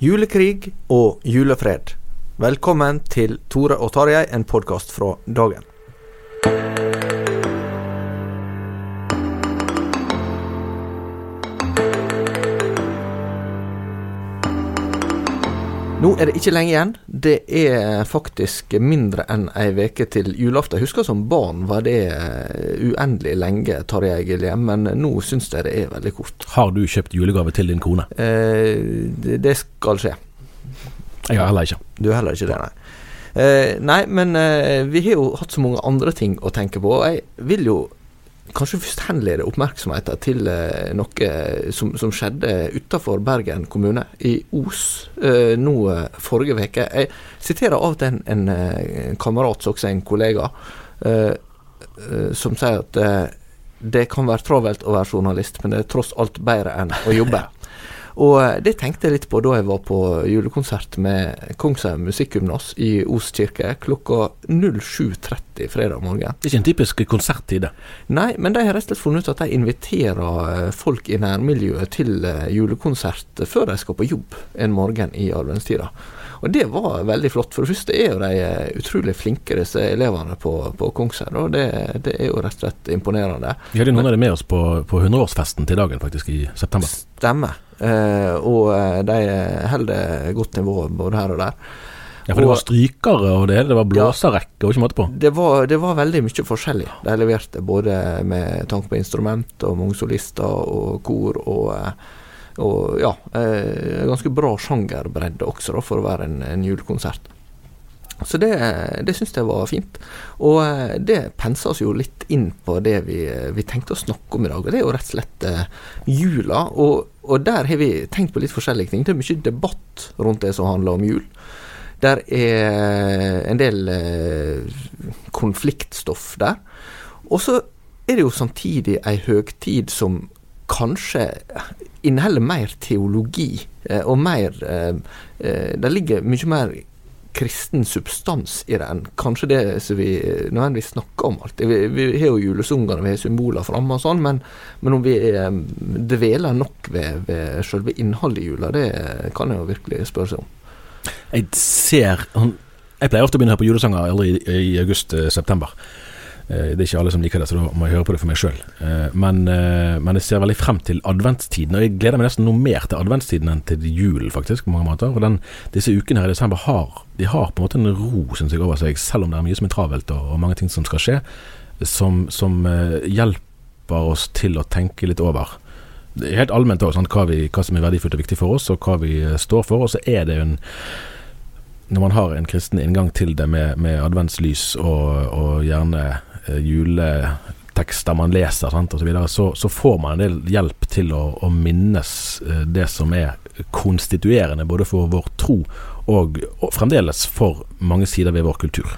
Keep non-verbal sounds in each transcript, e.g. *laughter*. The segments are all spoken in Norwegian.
Julekrig og julefred. Velkommen til Tore og Tarjei, en podkast fra dagen. Nå er det ikke lenge igjen. Det er faktisk mindre enn ei veke til julaften. Jeg husker som barn var det eh, uendelig lenge, Tarjei Giljem, men nå syns jeg det er veldig kort. Har du kjøpt julegave til din kone? Eh, det, det skal skje. Jeg har heller ikke. Du har heller ikke det, nei. Eh, nei, men eh, vi har jo hatt så mange andre ting å tenke på. og Jeg vil jo kanskje først henlede oppmerksomheten til eh, noe som, som skjedde utenfor Bergen kommune, i Os, eh, nå eh, forrige uke. Jeg siterer av og til en, en, eh, kamerat, som også er en kollega, eh, eh, som sier at eh, det kan være travelt å være journalist, men det er tross alt bedre enn å jobbe. *laughs* Og eh, det tenkte jeg litt på da jeg var på julekonsert med Kongshaug Musikkgymnas i Os kirke klokka 07.30 fredag morgen. Det er ikke en typisk konserttid. Nei, men de har rett og slett funnet ut at de inviterer eh, folk i nærmiljøet til eh, julekonsert før de skal på jobb en morgen i adventstida. Og det var veldig flott. For det første er jo de eh, utrolig flinke, disse elevene på, på Kongshaug. Og det, det er jo rett og slett imponerende. Vi hadde noen av dem med oss på, på 100-årsfesten til dagen, faktisk, i september. Stemmer. Eh, og eh, de holder godt nivå både her og der. Ja, for det var strykere og det hele, det var blåserrekke og ikke måte på. Det var, det var veldig mye forskjellig de leverte, både med tanke på instrument og mange solister og kor og, eh, og ja, eh, ganske bra sjangerbredde også, da, for å være en, en julekonsert. Så det, det syns jeg var fint. Og eh, det pensa oss jo litt inn på det vi, vi tenkte å snakke om i dag. Og det er jo rett og slett eh, jula. Og, og der har vi tenkt på litt forskjellige ting. Det er mye debatt rundt det som handler om jul. Der er en del eh, konfliktstoff der. Og så er det jo samtidig ei høgtid som kanskje inneholder mer teologi, eh, og mer eh, eh, Det ligger mye mer kristen substans i det enn kanskje det som vi nødvendigvis snakker om alltid. Vi, vi har jo julesangene, vi har symboler framme og sånn, men, men om vi dveler nok ved, ved selve innholdet i jula, det kan jeg jo virkelig spørre seg om. Jeg ser Jeg pleier ofte å begynne å høre på julesanger allerede i, i august-september. Det er ikke alle som liker det, så da må jeg høre på det for meg sjøl. Men, eh, men jeg ser veldig frem til adventstiden. Og jeg gleder meg nesten noe mer til adventstiden enn til julen, faktisk. på mange måter. Og den, disse ukene her i desember har, de har på en måte en ro synes jeg, over seg, selv om det er mye som er travelt og, og mange ting som skal skje, som, som eh, hjelper oss til å tenke litt over. Er helt allment òg, hva, hva som er verdifullt og viktig for oss, og hva vi eh, står for. Og så er det jo en Når man har en kristen inngang til det med, med adventslys og, og gjerne eh, juletekster man leser, sant, og så, videre, så, så får man en del hjelp til å, å minnes eh, det som er konstituerende både for vår tro og, og fremdeles for mange sider ved vår kultur.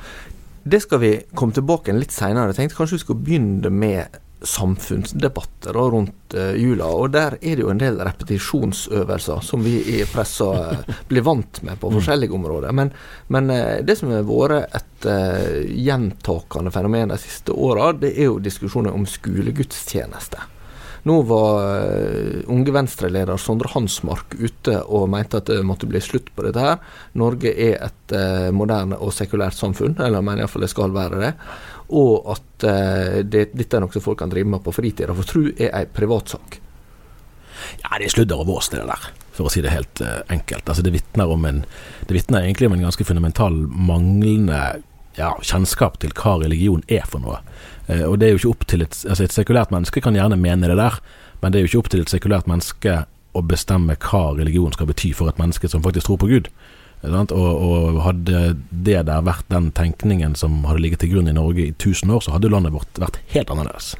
Det skal vi komme tilbake til litt seinere. Kanskje vi skulle begynne med samfunnsdebatter da, rundt uh, jula. Og der er det jo en del repetisjonsøvelser som vi i pressa uh, *laughs* blir vant med på mm. forskjellige områder. Men, men uh, det som har vært et gjentakende fenomen de siste åra, det er jo diskusjoner om skolegudstjeneste. Nå var unge Venstre-leder Sondre Hansmark ute og mente at det måtte bli slutt på dette. her. Norge er et moderne og sekulært samfunn, eller mener iallfall det skal være det og at uh, det, dette er noe folk kan drive med på fritida. For tru er ei privatsak. Ja, det er sludder og vås, det der. For å si det helt uh, enkelt. Altså, det vitner egentlig om en ganske fundamental manglende ja, kjennskap til hva religion er for noe. Uh, og det er jo ikke opp til et Altså, et sekulært menneske kan gjerne mene det der, men det er jo ikke opp til et sekulært menneske å bestemme hva religion skal bety for et menneske som faktisk tror på Gud. Og, og, hadde det der vært den tenkningen som hadde ligget til grunn i Norge i 1000 år, så hadde landet vårt vært helt annerledes.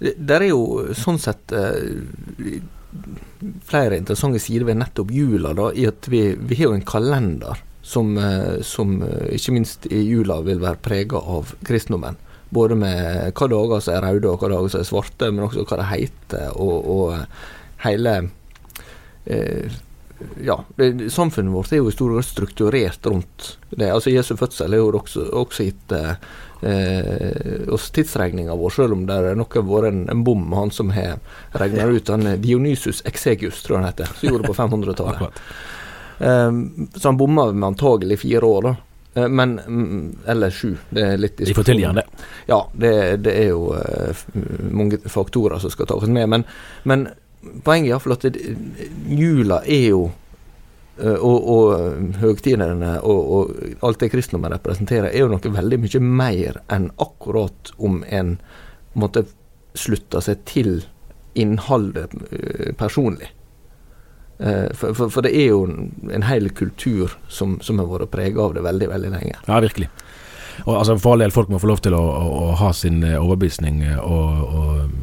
Det er jo sånn sett eh, flere interessante sider ved nettopp jula, da, i at vi, vi har jo en kalender som, eh, som, eh, ikke minst i jula vil være prega av kristendommen. Både med hva dager som er røde og hva dager som er svarte, men også hva det heter, og, og hele eh, ja, det, Samfunnet vårt er jo i stor grad strukturert rundt det. Altså Jesu fødsel er jo også, også gitt eh, oss tidsregninga vår, selv om det er nok har vært en, en bom han som har regna ut han Dionysus Exegius, tror jeg han heter, som gjorde det på 500-tallet. um, *laughs* så han bomma med antagelig fire år, da. Eh, men mm, Eller sju. Det er litt De får tilgi det. Ja, det, det er jo uh, mange faktorer som skal tas med. Men, men poenget er iallfall at det, jula er jo eh, og, og høgtidene og, og, alt det kristendommen representerer, er jo noe veldig mye mer enn akkurat om en måtte slutte seg til innholdet uh, personlig. For, for, for, det er jo en hel kultur som, som har vært prega av det veldig, veldig lenge. Ja, virkelig. Og altså, For all del, folk må få lov til å, å, å ha sin overbevisning og, og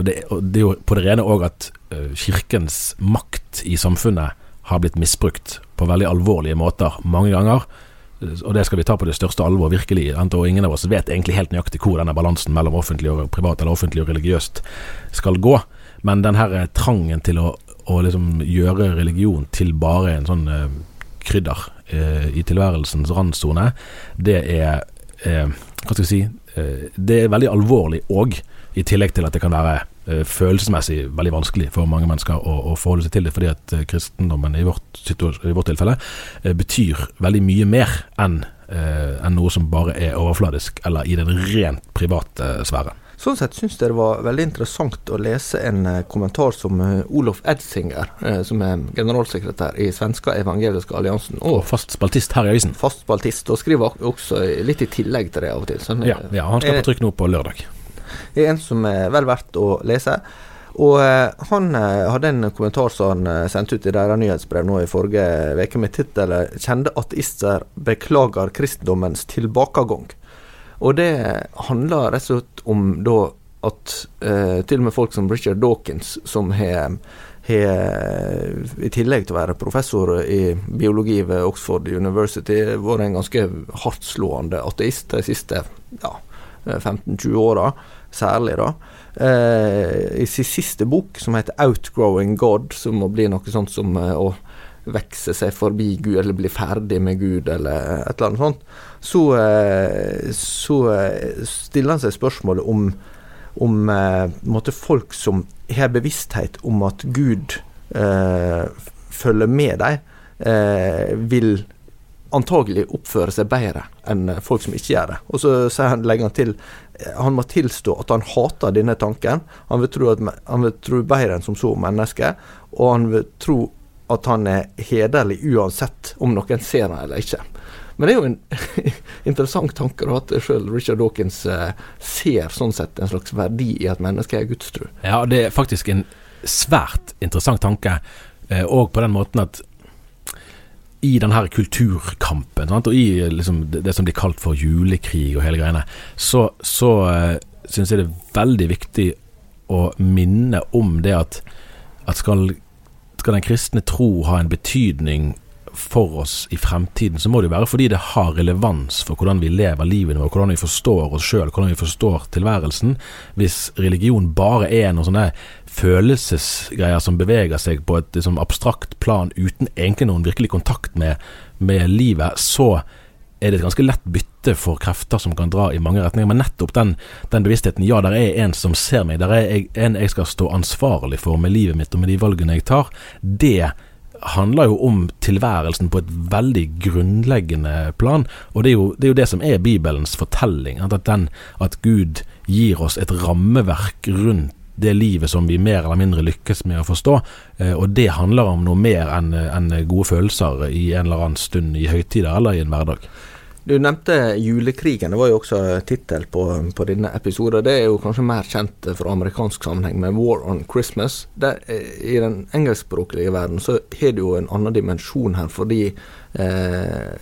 og det, og det, er jo på det rene òg at uh, kirkens makt i samfunnet har blitt misbrukt på veldig alvorlige måter mange ganger. Og det skal vi ta på det største alvor, virkelig. Og ingen av oss vet egentlig helt nøyaktig hvor denne balansen mellom offentlig og privat, eller offentlig og religiøst, skal gå. Men den her trangen til å, å liksom gjøre religion til bare en sånn krydder uh, i tilværelsens randsone, det er Hva skal jeg si Det er veldig alvorlig òg. I tillegg til at det kan være følelsesmessig veldig vanskelig for mange mennesker å, å forholde seg til det, fordi at uh, kristendommen i vårt, i vårt tilfelle uh, betyr veldig mye mer enn en noe som bare er overfladisk, eller i den rent private sfæren. Sånn sett syns jeg det var veldig interessant å lese en kommentar som Olof Edsinger, som er generalsekretær i Svenska evangeliske alliansen. Og, og fast spaltist her i avisen. Fast spaltist, og skriver også litt i tillegg til det av og til. Sånn, ja, ja, han skal på trykk nå på lørdag er en som er vel verdt å lese. Og eh, han eh, hadde en kommentar som han eh, sendte ut i deres nyhetsbrev nå i forrige uke med tittelen 'Kjende ateister beklager kristendommens tilbakegang'. Og det handler rett og slett om da at eh, til og med folk som Richard Dawkins, som har i tillegg til å være professor i biologi ved Oxford University, vært en ganske hardtslående ateist de siste ja, 15-20 åra særlig, da. Eh, I sin siste bok, som heter 'Outgrowing God', som må bli noe sånt som eh, å vokse seg forbi Gud, eller bli ferdig med Gud, eller et eller annet sånt, så, eh, så eh, stiller han seg spørsmålet om, om eh, måte folk som har bevissthet om at Gud eh, følger med dem, vil antagelig oppføre seg bedre enn folk som ikke gjør det. Og så han, legger han til han må tilstå at han hater denne tanken. Han vil tro, at, han vil tro bedre enn som så menneske, og han vil tro at han er hederlig uansett om noen ser han eller ikke. Men det er jo en *laughs* interessant tanke da, at sjøl Richard Dawkins eh, ser sånn sett en slags verdi i at mennesket er gudstru. Ja, det er faktisk en svært interessant tanke, eh, og på den måten at i denne kulturkampen, sant? og i liksom, det, som blir kalt for julekrig og hele greiene, så, så uh, syns jeg det er veldig viktig å minne om det at, at skal, skal, den kristne tro ha en betydning for oss i fremtiden, så må det jo være fordi det har relevans for hvordan vi lever livet vårt, hvordan vi forstår oss sjøl, hvordan vi forstår tilværelsen. Hvis religion bare er noen sånne følelsesgreier som beveger seg på et liksom, abstrakt plan uten egentlig noen virkelig kontakt med, med livet, så er det et ganske lett bytte for krefter som kan dra i mange retninger. Men nettopp den, den bevisstheten, ja, der er en som ser meg, der er en jeg skal stå ansvarlig for med livet mitt og med de valgene jeg tar, det handler jo om tilværelsen på et veldig grunnleggende plan. Og det er jo det, er jo det som er Bibelens fortelling. At, den, at Gud gir oss et rammeverk rundt det livet som vi mer eller mindre lykkes med å forstå. Eh, og det handler om noe mer enn en gode følelser i en eller annen stund i høytider eller i en hverdag. Du nevnte julekrigen, det var jo også tittel på, på, denne episoden. Det er jo kanskje mer kjent fra amerikansk sammenheng med War on Christmas. Der, eh, I den engelskspråklige verden så har det jo en annen dimensjon her, fordi eh,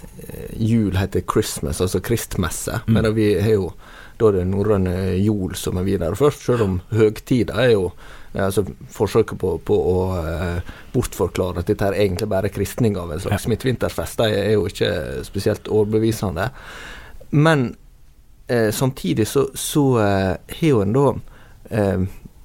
jul heter Christmas, altså kristmesse. Mm. Men vi har jo da det norrøne jol som er videre først, selv om høgtida er jo altså Forsøket på, på å uh, bortforklare at dette er egentlig bare kristning av en slags ja. midtvintersfest, det er jo ikke spesielt overbevisende. Men eh, samtidig så, så eh, har jo en da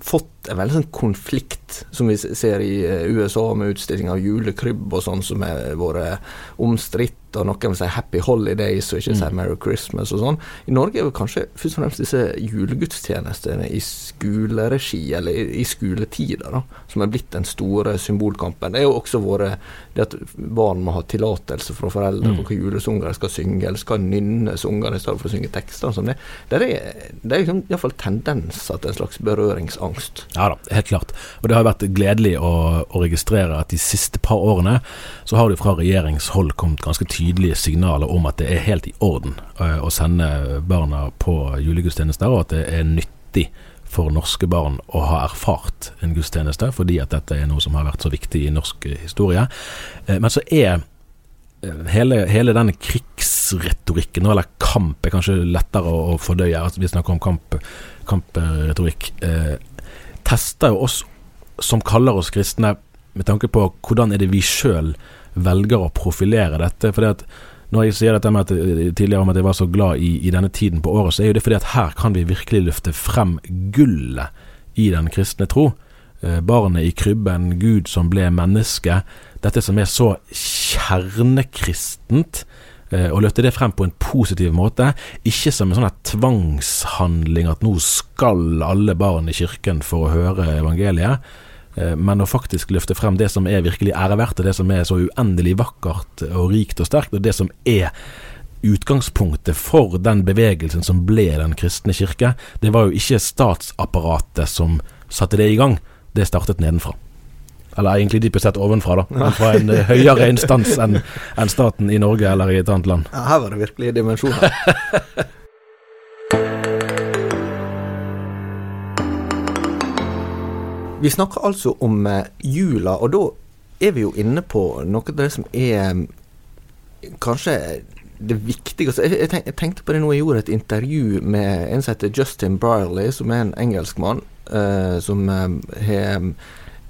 fått en veldig sånn konflikt, som vi ser i USA med utstilling av julekrybb og sånn, som har vært omstridt og noen vil si 'Happy Holidays' og ikke mm. si 'Merry Christmas' og sånn. I Norge er det kanskje først og fremst disse julegudstjenestene i skoleregi, eller i, i skoletida, da, som er blitt den store symbolkampen. Det er jo også vært det at barn må ha tillatelse fra foreldre mm. på hvilke julesanger de skal synge, eller skal nynne sangene i stedet for å synge tekster. Som det. Det er, det er liksom, iallfall tendenser til en slags berøringsangst. Ja da, helt klart. Og det har vært gledelig å, å registrere at de siste par årene så har det fra regjeringshold kommet ganske tydelig tydelige signaler om at det er helt i orden uh, å sende barna på julegudstjenester, og at det er nyttig for norske barn å ha erfart en gudstjeneste, fordi at dette er noe som har vært så viktig i norsk historie. Uh, men så er uh, hele, hele denne krigsretorikken, eller kamp, er kanskje lettere å fordøye. Altså, vi snakker om kamp, kampretorikk. tester jo oss som kaller oss kristne, med tanke på hvordan er det vi sjøl velger å profilere dette. fordi at når jeg sier dette med at, eh, tidligere om at jeg var så glad i, i, denne tiden på året, så er jo det fordi at her kan vi virkelig løfte frem gullet i den kristne tro. Eh, barnet i krybben, Gud som ble menneske. Dette som er så kjernekristent. Eh, og løfte det frem på en positiv måte, ikke som en sånn tvangshandling at nå skal alle barn i kirken for å høre evangeliet. Eh, men å faktisk løfte frem det som er virkelig æreverdt, det som er så uendelig vakkert og rikt og sterkt, og det som er utgangspunktet for den bevegelsen som ble Den kristne kirke. Det var jo ikke statsapparatet som satte det i gang, det startet nedenfra. Eller egentlig dypest sett ovenfra, da. Men fra en eh, høyere instans enn en staten i Norge eller i et annet land. Ja, her var det virkelig dimensjoner. *laughs* Vi snakker altså om uh, jula, og da er vi jo inne på noe av det som er um, kanskje det viktigste. Jeg, jeg, tenkte på det nå jeg gjorde et intervju med en som heter Justin Brierley, som er en engelskmann uh, som har har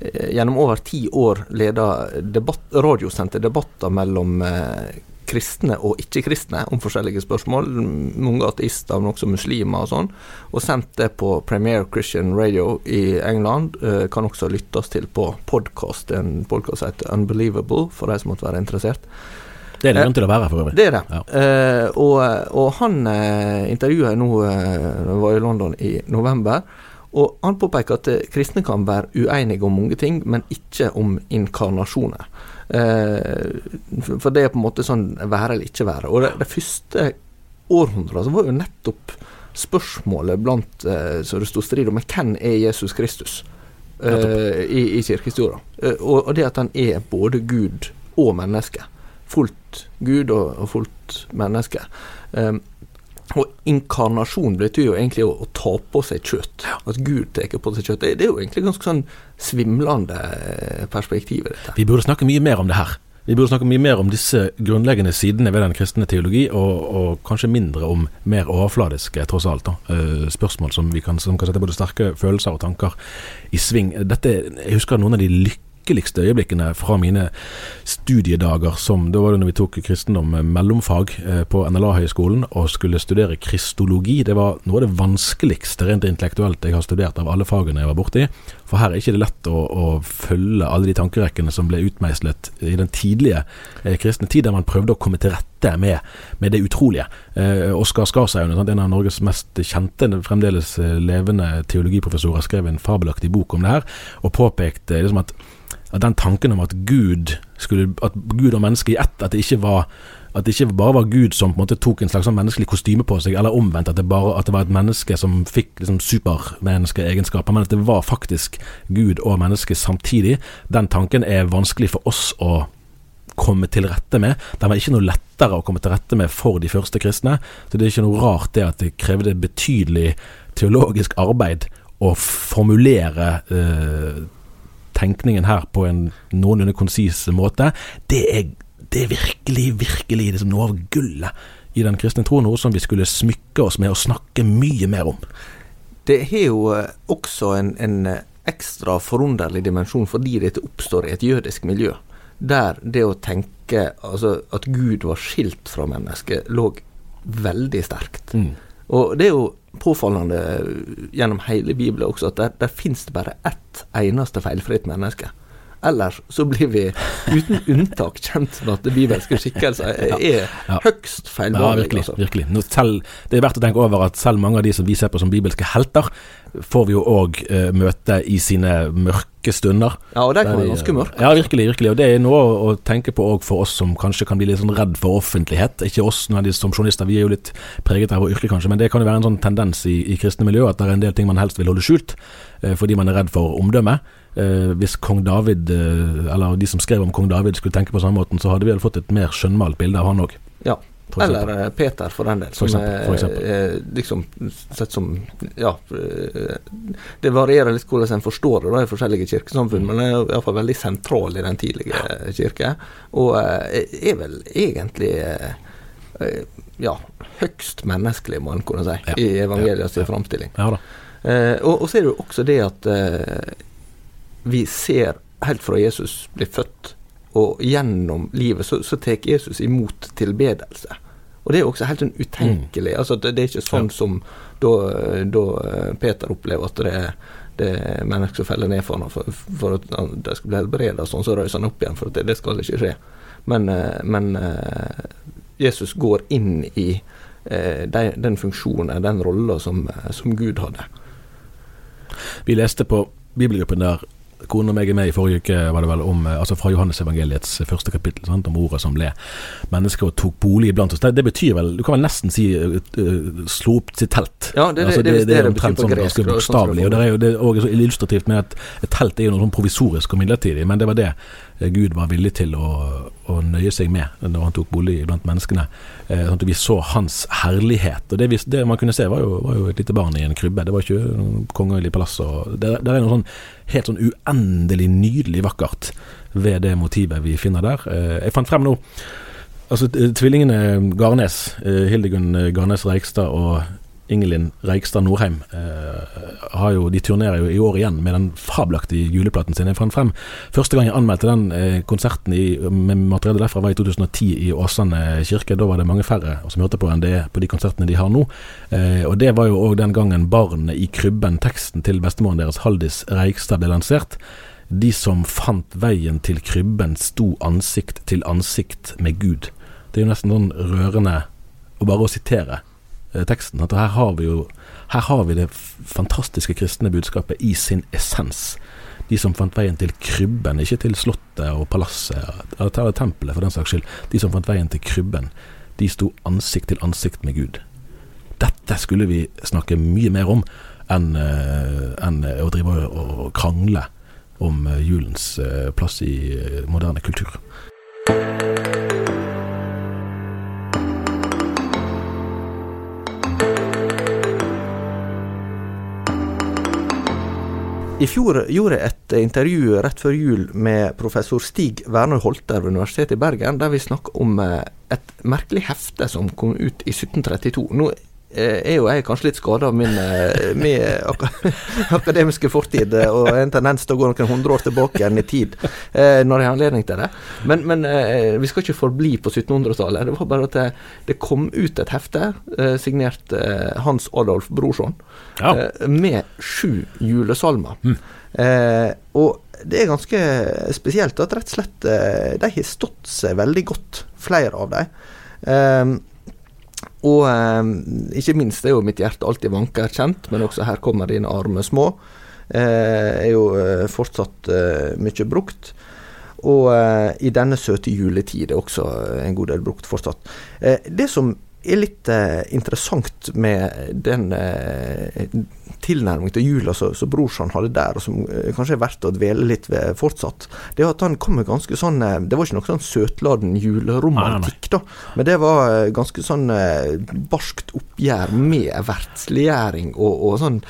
gjennom over ti år leda debatt, radiosendte debatter mellom uh, kristne og ikke-kristne om forskjellige spørsmål. Mange ateister, men også muslimer og sånn. Og sendt det på Premier Christian Radio i England. Eh, kan også lyttes til på podkast. En podkast heter Unbelievable, for de som måtte være interessert. Det er det grunn til å være, for øvrig. Det er det. Ja. Eh, og, og, han eh, intervjuet nå eh, var i London i november. Og han påpeker at eh, kristne kan være uenige om mange ting, men ikke om inkarnasjoner. Eh, for det er på en måte sånn være eller ikke være. Og det, det første århundret så var jo nettopp spørsmålet blant eh, så det sto strid om hvem er Jesus Kristus eh, i, i kirkehistoria. Eh, og, og, det at han er både Gud og menneske. Fullt Gud og, og fullt menneske. Og inkarnasjon betyr jo egentlig å, å ta på seg kjøtt. At Gud tar på seg kjøtt. Det, det, er jo egentlig ganske sånn svimlende eh, perspektiv i dette. Vi burde snakke mye mer om det her. Vi burde snakke mye mer om disse grunnleggende sidene ved den kristne teologi, og, og kanskje mindre om mer overfladiske, tross alt, da. Uh, spørsmål som, kan, som kan sette både sterke følelser og tanker i sving. Dette, jeg husker noen av de lykke vanskeligste øyeblikkene fra mine studiedager som Da var det når vi tok kristendom mellomfag eh, på NLA-høgskolen og skulle studere kristologi. Det var noe av det vanskeligste rent intellektuelt jeg har studert av alle fagene jeg var borti. For her er ikke det lett å, å følge alle de tankerekkene som ble utmeislet i den tidlige eh, kristne tid, der man prøvde å komme til rette med, med det utrolige. Eh, Oskar Skarshaugen, en av Norges mest kjente, fremdeles eh, levende teologiprofessorer, skrev en fabelaktig bok om det her, og påpekte liksom at, at den tanken om at Gud, skulle, at Gud og mennesket i ett, at det ikke var at det ikke bare var Gud som på en måte tok en slags sånn menneskelig kostyme på seg, eller omvendt, at det, bare, at det var et menneske som fikk liksom supermenneskeegenskaper, men at det var faktisk Gud og menneske samtidig. Den tanken er vanskelig for oss å komme til rette med. Den var ikke noe lettere å komme til rette med for de første kristne. Så det er ikke noe rart det at det krevde betydelig teologisk arbeid å formulere eh, tenkningen her på en noenlunde konsis måte. Det er det er virkelig, virkelig liksom noe av gullet i den kristne tro, noe som vi skulle smykke oss med og snakke mye mer om. Det har jo eh, også en, en eh, ekstra forunderlig dimensjon fordi dette oppstår i et jødisk miljø, der det å tenke altså, at Gud var skilt fra mennesket, lå veldig sterkt. Mm. Og det er jo påfallende gjennom hele Bibelen også at der, der finnes det bare ett eneste feilfritt menneske. Ellers så blir vi uten unntak kjent med at det bibelske skikkelser er ja, ja. høgst feilbarlige. Ja, virkelig. Altså. virkelig. Selv, det er verdt å tenke over at selv mange av de som vi ser på som bibelske helter, får vi jo òg uh, møte i sine mørke stunder. Ja, og det kan være ganske mørke. Ja, virkelig. virkelig. Og det er noe å, tenke på òg for oss som kanskje kan bli litt sånn redd for offentlighet. Ikke oss som journalister, vi er jo litt preget av vår yrke kanskje, men det kan jo være en sånn tendens i, i kristne miljø at det er en del ting man helst vil holde skjult, uh, fordi man er redd for omdømmet. Eh, hvis kong David, eh, eller de som skrev om kong David skulle tenke på samme måten, så hadde vi fått et mer skjønnmalt bilde av han òg. Ja. Eller eh, Peter, for den del. Som for eksempel, for eksempel. er liksom sett som Ja, eh, det varierer litt hvordan en forstår det da, i forskjellige kirkesamfunn, men er iallfall veldig sentral i den tidlige kirke. Og er vel egentlig ja, høgst menneskelig, må en kunne si, ja. i evangeliets ja. framstilling. Ja, eh, og, og, så er det jo også det at eh, vi ser helt fra Jesus blir født, og gjennom livet så, så tar Jesus imot tilbedelse. Og det er jo også helt sånn utenkelig. Mm. Altså, det, det, er ikke sånn ja. som da, da, Peter opplever at det, det er mennesker som feller ned for ham for, for, at de skal bli helbredet, sånn, så røyser han opp igjen, for det, det skal ikke skje. Men, eh, men eh, Jesus går inn i eh, de, den funksjonen, den rolla som, som Gud hadde. Vi leste på bibelgruppen der Kone og meg er med i forrige uke, var det vel, om, eh, altså fra Johannes-evangeliets første kapittel, sant, om ordet som ble mennesker og tok bolig iblant oss. Det, det, betyr vel, du kan vel nesten si uh, slå opp sitt telt. Ja, det, altså, det, det, det, er omtrent sånn ganske bokstavelig. Og det er jo det er også illustrativt med at et telt er jo noe sånn provisorisk og midlertidig, men det var det Gud var villig til å, å, nøye seg med når han tok bolig blant menneskene. Eh, sånn at vi så hans herlighet. Og det, vi, det man kunne se, var jo, var jo, et lite barn i en krybbe. Det var ikke kongelig palass. Og det, det, er noe sånn helt sånn uendelig nydelig vakkert ved det motivet vi finner der. Eh, jeg fant frem nå Altså, tvillingene Garnes, eh, Hildegunn Garnes Reikstad og Ingelin Reigstad Norheim eh, jo, de turnerer jo i år igjen med den fabelaktige juleplaten sin. Jeg fant frem Første gang jeg anmeldte den eh, konserten i, med materiale derfra, var i 2010 i Åsane kirke. Da var det mange færre som hørte på enn det på de konsertene de har nå. Eh, og Det var jo òg den gangen barnet i krybben, teksten til bestemoren deres, Haldis Reigstad, ble lansert. De som fant veien til krybben, sto ansikt til ansikt med Gud. Det er jo nesten sånn rørende å bare å sitere teksten. At her har vi jo her har vi det fantastiske kristne budskapet i sin essens. De som fant veien til krybben, ikke til slottet og palasset, eller tempelet for den saks skyld. De som fant veien til krybben, de sto ansikt til ansikt med Gud. Dette skulle vi snakke mye mer om enn enn å drive og krangle om uh, julens plass i moderne kultur. I fjor gjorde jeg et intervju rett før jul med professor Stig Werner Holter ved Universitetet i Bergen, der vi snakka om eh, et merkelig hefte som kom ut i 1732. Nå er jo jeg kanskje litt skada av min, eh, min ak *laughs* akademiske fortid eh, og en tendens til å gå noen hundre år tilbake igjen i tid når jeg har anledning til det. Men, men vi skal ikke forbli på 1700-tallet. Det var bare at det, det, kom ut et hefte signert Hans Adolf Brorson ja. med sju julesalmer. Mm. og det er ganske spesielt at rett og slett de har stått seg veldig godt, flere av dem. Og eh, ikke minst er jo mitt hjerte alltid vanker kjent, men også her kommer dine arme små. Eh, er jo eh, fortsatt eh, mye brukt. Og eh, i denne søte juletid er også en god del brukt fortsatt. Eh, det som er litt interessant med den tilnærmingen til jula som, som brorsan hadde der, og som eh, kanskje er verdt å dvele litt ved fortsatt, det er at han kom med ganske sånn eh, Det var ikke noe sånn søtladen juleromantikk, da, men det var eh, ganske sånn barskt oppgjør med verdsliggjøring og, og sånn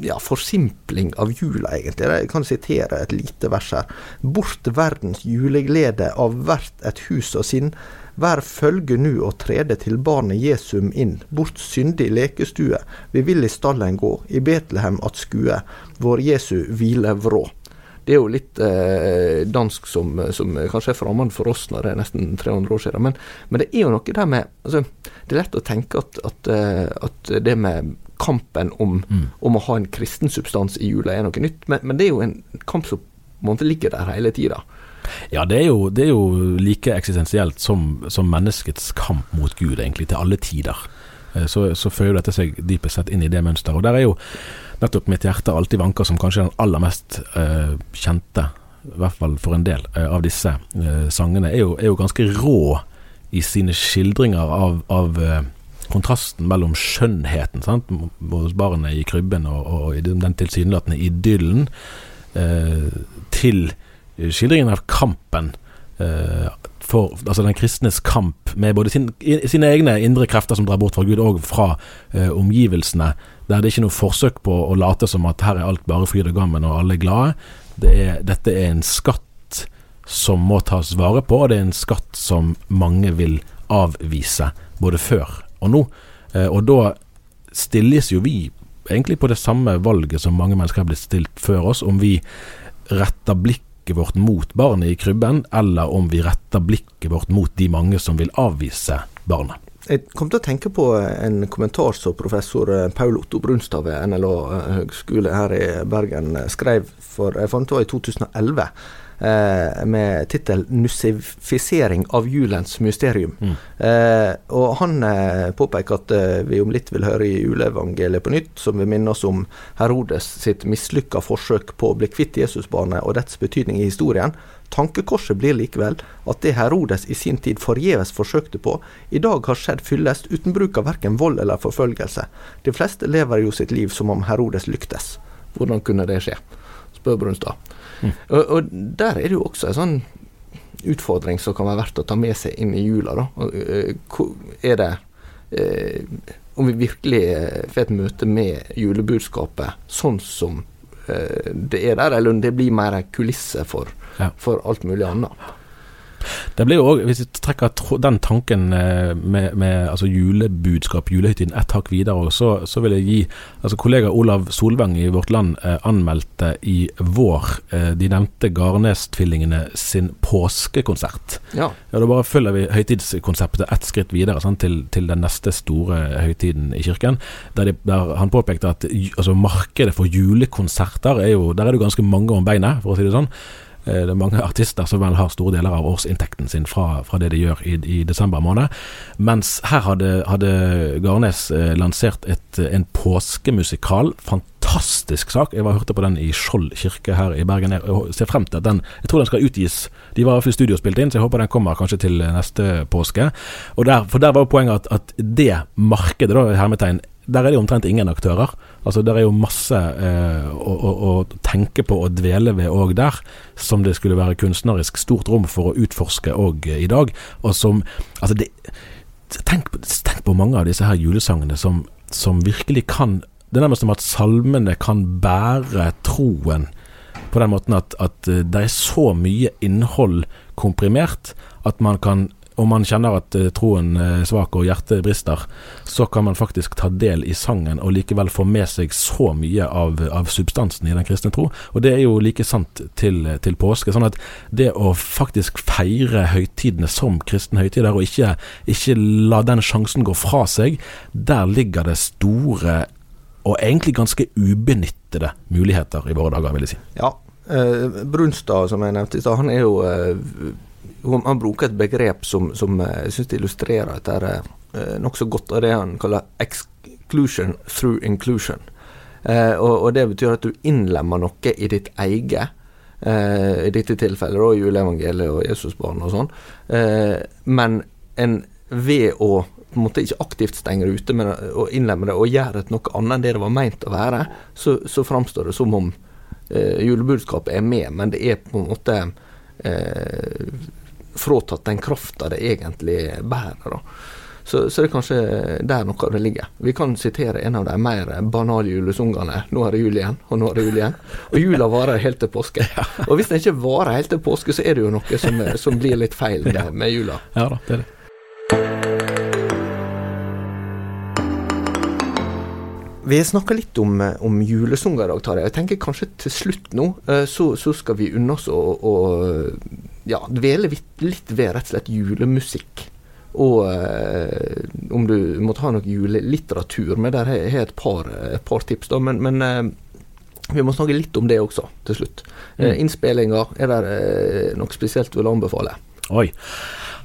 ja, forsimpling av jula, egentlig. Jeg kan sitere et lite vers her. Bort verdens juleglede av hvert et hus og sinn Vær følge nu og trede til barnet Jesum inn, bort syndig lekestue, vi vil i stallen gå, i Betlehem at skue, vår Jesu hvile vrå. Det er jo litt eh, dansk som, som, kanskje er fremmed for oss når det er nesten 300 år siden. Men, men det er jo noe der med altså, Det er lett å tenke at, at, eh, at det med kampen om, mm. om, å ha en kristen substans i jula er noe nytt, men, men det er jo en kamp som på en måte ligger der hele tida. Ja, det er, jo, det er jo, like eksistensielt som, som, menneskets kamp mot Gud, egentlig, til alle tider. Eh, så, så føyer dette seg dypest sett inn i det mønsteret. Og der er jo nettopp mitt hjerte alltid vanker som kanskje den aller mest uh, kjente, i hvert fall for en del, uh, av disse uh, sangene, er jo, er jo, ganske rå i sine skildringer av, av kontrasten mellom skjønnheten sant? hos barnet i krybben og, og den tilsynelatende idyllen, til skildringen av kampen eh, for altså den kristnes kamp med både sin, sine egne indre krefter som drar bort fra Gud, og fra eh, omgivelsene, der det er ikke noe forsøk på å late som at her er alt bare fryd og gammen og alle er glade. Det er, dette er en skatt som må tas vare på, og det er en skatt som mange vil avvise, både før og nå. Eh, og da stilles jo vi egentlig på det samme valget som mange mennesker har blitt stilt før oss, om vi retter blikk blikket vårt mot barnet i krybben, eller om vi retter blikket vårt mot de mange som vil avvise barnet. Jeg kom til å tenke på en kommentar som professor Paul Otto Brunstad ved NLA høgskole her i Bergen skrev for jeg fant det var i 2011 eh, med tittel 'Nussifisering av julens mysterium'. Mm. Eh, og Han eh, påpeker at eh, vi om litt vil høre i juleevangeliet på nytt, som vil minne oss om Herodes sitt mislykka forsøk på å bli kvitt Jesusbarnet og dets betydning i historien. Tankekorset blir likevel at det Herodes i sin tid forgjeves forsøkte på, i dag har skjedd fyllest uten bruk av verken vold eller forfølgelse. De fleste lever jo sitt liv som om Herodes lyktes. Hvordan kunne det skje? spør Brunstad. Mm. Og, og, der er det jo også en sånn utfordring som kan være verdt å ta med seg inn i jula. da. Og, uh, er det eh, Om vi virkelig får et møte med julebudskapet sånn som det er der, eller om det blir mer en kulisse for, ja. for alt mulig annet. Det blir jo også, Hvis vi trekker den tanken eh, med, med altså julebudskap, julehøytiden, ett hakk videre, så, så, vil jeg gi altså Kollega Olav Solvang i Vårt Land eh, anmeldte i vår eh, de nevnte Garnes-tvillingene sin påskekonsert. Ja. ja. Da bare følger vi høytidskonseptet ett skritt videre sant, til, til, den neste store høytiden i kirken. Der, de, der han påpekte at altså, markedet for julekonserter er jo Der er det ganske mange om beinet, for å si det sånn. Eh, det er mange artister som vel har store deler av årsinntekten sin fra, fra det de gjør i, i, desember måned. Mens her hadde, hadde Garnes eh, lansert et, en påskemusikal. Fantastisk sak. Jeg var hørte på den i Skjold kirke her i Bergen. Jeg ser frem til at den Jeg tror den skal utgis. De var i studiospilt inn, så jeg håper den kommer kanskje til neste påske. Der, for der var jo poenget at, at det markedet, da, hermetegn, der er det omtrent ingen aktører. Altså det er jo masse eh, å, å, å, tenke på og dvele ved òg der, som det skulle være kunstnerisk stort rom for å utforske òg eh, i dag. Og som Altså, det, tenk, tenk, på mange av disse her julesangene som, som virkelig kan Det er nærmest som at salmene kan bære troen på den måten at, at eh, det er så mye innhold komprimert at man kan om man kjenner at uh, troen er svak og hjertet brister, så kan man faktisk ta del i sangen og likevel få med seg så mye av, av substansen i den kristne tro. Og det er jo like sant til, til påske. Sånn at det å faktisk feire høytidene som kristne høytider, og ikke, ikke la den sjansen gå fra seg, der ligger det store og egentlig ganske ubenyttede muligheter i våre dager, vil jeg si. Ja, eh, Brunstad, som jeg nevnte i stad, han er jo eh, han bruker et begrep som, som eh, jeg syns illustrerer dette eh, nokså godt, av det han kaller 'exclusion through inclusion'. Eh, og, og, Det betyr at du innlemmer noe i ditt eget, i dette tilfellet da, juleevangeliet og Jesusbarn og sånn, men en, ved å på en måte ikke aktivt stenge det ute, men å innlemme det og gjøre det noe annet enn det det var meint å være, så, så framstår det som om eh, julebudskapet er med, men det er på en måte eh, fråtatt den krafta det egentlig bærer. Så, så, det er kanskje der noe av det ligger. Vi kan sitere en av de mer banale julesungene. 'Nå er det jul igjen', og 'nå er det jul igjen'. Og jula varer helt til påske. *laughs* Og hvis den ikke varer helt til påske, så er det jo noe som, som blir litt feil med, med jula. Ja da, det er det. Vi snakka litt om, om julesanger i dag, Tarjei. Jeg tenker kanskje til slutt nå, eh, så, så skal vi unne oss å ja, dvele litt ved rett og slett julemusikk. Og eh, om du måtte ha noe julelitteratur med, der har jeg et par, et par tips, da. Men, men eh, vi må snakke litt om det også, til slutt. Eh, mm. Innspillinger, er det eh, noe spesielt du vil anbefale? Oi,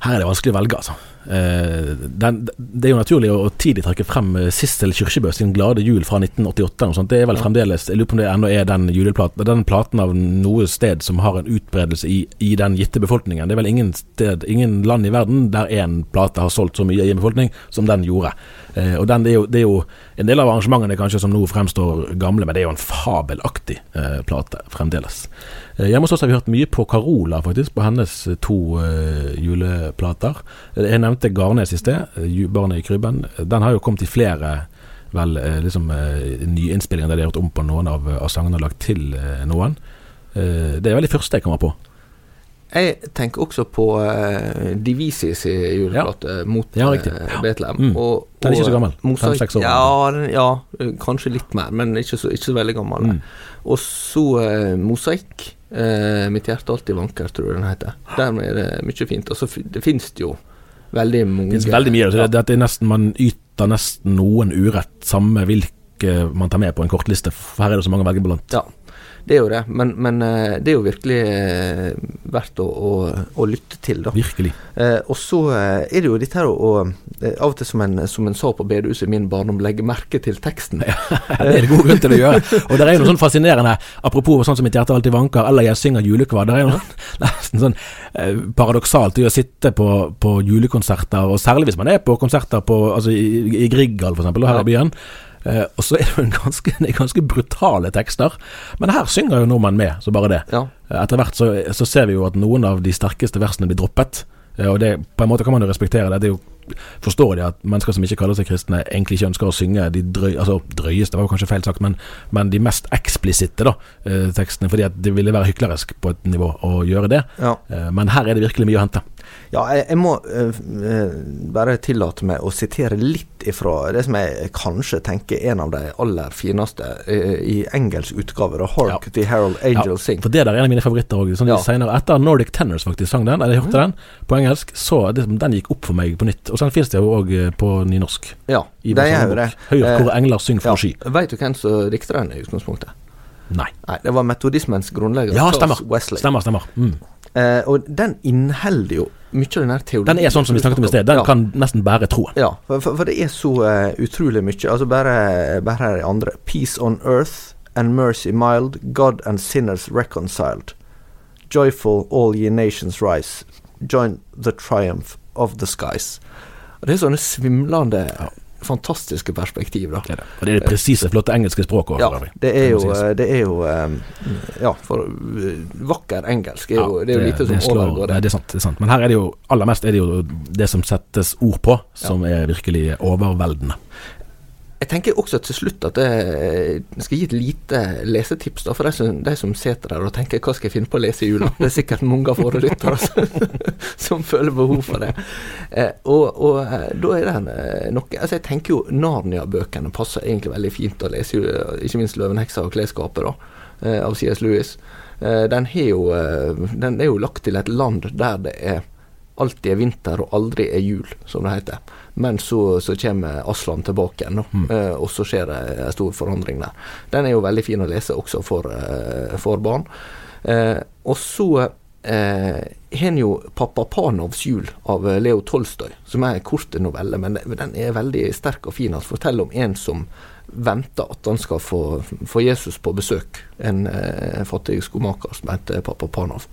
her er det vanskelig å velge, altså. Eh, den, det er jo naturlig å, tidlig trekke frem eh, Sissel Kyrkjebø sin 'Glade jul' fra 1988. Det er vel fremdeles Jeg lurer på om det ennå er den juleplaten Den platen av noe sted som har en utbredelse i, i, den gitte befolkningen. Det er vel ingen sted, ingen land i verden der én plate har solgt så mye i en befolkning som den gjorde. Eh, og den, det, er jo, det, er jo, En del av arrangementene kanskje som nå fremstår gamle, men det er jo en fabelaktig eh, plate fremdeles. Eh, hjemme hos oss har vi hørt mye på Carola, faktisk, på hennes to uh, juleplater. Jeg nevnte Garnes i sted, 'Barnet i krybben'. Den har jo kommet i flere vel liksom nyinnspillinger der de har gjort om på noen av, av sangene og lagt til noen. det er vel det første jeg kommer på. Jeg tenker også på uh, Divisis juleplate ja. mot ja, uh, Betlehem. Mm. Og, og, den er ikke så gammel? Fem-seks år? Ja, ja, kanskje litt mer, men ikke så, ikke så veldig gammel. Mm. Og så uh, Mosaikk. Uh, 'Mitt hjerte alltid vanker', tror jeg den heter. Dermed er det mye fint. Og så det finnes det jo veldig mange Det finnes veldig mye. Så det, det er nesten, man yter nesten noen urett, samme hvilke man tar med på en kortliste. For her er det så mange å velge blant. Ja. Det er jo det, men, men eh, det er jo virkelig eh, verdt å, å, å lytte til, da. Virkelig. Eh, og så eh, er det jo dette her å Av og til, som en, som en sa på bedehuset i min barndom, legge merke til teksten. *laughs* Ja, det er det god grunn til å gjøre. Og det er jo noe sånn fascinerende, apropos sånn som mitt hjerte alltid vanker, eller jeg synger julekvar. Det er jo *laughs* nesten sånn eh, paradoksalt i å sitte på, på, julekonserter, og særlig hvis man er på konserter på, altså, i, i Grieghallen f.eks., her i byen. Eh, og så er det jo ganske, en ganske brutale tekster. Men her synger jo nordmenn med, så bare det. Ja. Etter hvert så, så, ser vi jo at noen av de sterkeste versene blir droppet. Eh, og det, på en måte kan man jo respektere det. Det er jo forstår de at mennesker som ikke kaller seg kristne, egentlig ikke ønsker å synge de drøy, altså drøyeste, var jo kanskje feil sagt, men, men de mest eksplisitte da, eh, tekstene. Fordi at det ville være hyklerisk på et nivå å gjøre det. Ja. Men her er det virkelig mye å hente. Ja, jeg, jeg må uh, bare tillate meg å sitere litt ifra det som jeg kanskje tenker en av de aller fineste uh, i engelsk utgave. 'Hark ja. the Harold Angel ja, Sing'. For Det der er en av mine favoritter òg. Sånn ja. etter Nordic Tenors faktisk sang den, eller jeg hørte mm. den på engelsk, så det, den gikk opp for meg på nytt. Og så finnes det jo òg på nynorsk. Ja, det er jo det. Høyre hvor engler synger fra sky. Vet du hvem som dikter den i utgangspunktet? Nei. Nei. Det var metodismens grunnlegger. Ja, stemmer. Wesley. Stemmer, stemmer. Mm. Eh, og den inneholder jo mye av den her teorien. Den er sånn som vi snakket om i sted. Den ja. kan nesten bære troen. Ja, for, for, det er så uh, utrolig mye. Altså bare, bare her er andre. Peace on earth and mercy mild, God and sinners reconciled. Joyful all ye nations rise. Join the triumph of the skies. Det er sånne svimlende ja fantastiske perspektiv. Da. Det er det. Og det er det presise, flotte engelske språket. Ja, det er jo, det er jo Ja, for vakker engelsk er jo, det er jo lite som overgår det. det er, sant, det er sant. Men her er det jo aller mest er det jo det som settes ord på, som er virkelig overveldende. Jeg tenker også til slutt at jeg skal gi et lite lesetips da, for de som, de som sitter der og tenker hva skal jeg finne på å lese i jula. Det er sikkert mange av våre lyttere som, *laughs* som, føler behov for det. Eh, og, og, eh, da er det eh, noe altså Jeg tenker jo Narnia-bøkene passer egentlig veldig fint å lese, ikke minst 'Løvenheksa og klesskapet' da, eh, av C.S. Lewis. Den, jo, den er jo lagt til et land der det er alltid er vinter og aldri er jul, som det heter. Men så, så kommer Aslan tilbake igjen, mm. uh, og så skjer det en stor forandring der. Den er jo veldig fin å lese også for, uh, for barn. Uh, og så har en jo 'Pappa Panovs jul' av Leo Tolstoy, som er en kort novelle, men den er veldig sterk og fin. Han forteller om en som venter at han skal få, få Jesus på besøk. En eh, fattig skomaker som heter pappa Panov.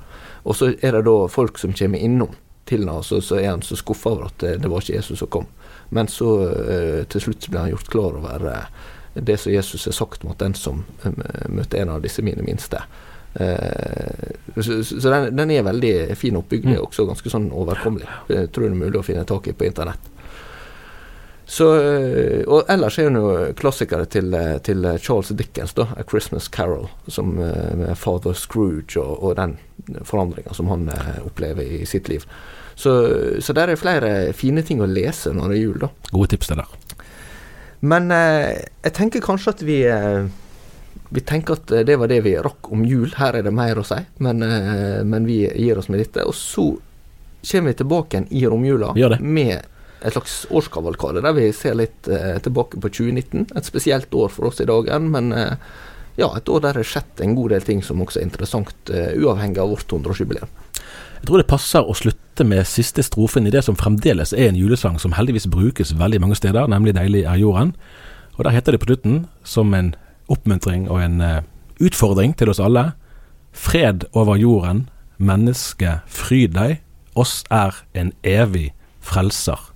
Og så er det da folk som kommer innom til ham, så, så, er han så skuffa over at det, det, var ikke Jesus som kom. Men så eh, til slutt blir han gjort klar over eh, det som Jesus har sagt mot den som eh, møter en av disse mine minste. Eh, så, så den, den, er veldig fin oppbygd, mm. også ganske sånn overkommelig. Jeg tror det er mulig å finne tak i på internett. Så, eh, og ellers er hun jo klassikere til, til, Charles Dickens, da, 'A Christmas Carol', som, med Father Scrooge og, og den forandringa som han opplever i sitt liv. Så, så der er flere fine ting å lese når det er jul, da. Gode tips det der. Men eh, jeg tenker kanskje at vi eh, vi tenker at det var det vi rakk om jul. Her er det mer å si, men, eh, men vi gir oss med dette. Og så kommer vi tilbake igjen i romjula med et slags årskavalkade, der vi ser litt eh, tilbake på 2019. Et spesielt år for oss i dagen, men eh, ja, et år der det har skjedd en god del ting som også er interessant, eh, uavhengig av vårt 100-årsjubileum. Jeg tror det passer å slutte med siste strofen i det som fremdeles er en julesang som heldigvis brukes veldig mange steder, nemlig 'Deilig er jorden'. Og Der heter det på slutten, som en oppmuntring og en uh, utfordring til oss alle, 'Fred over jorden, menneske, fryd deg, oss er en evig frelser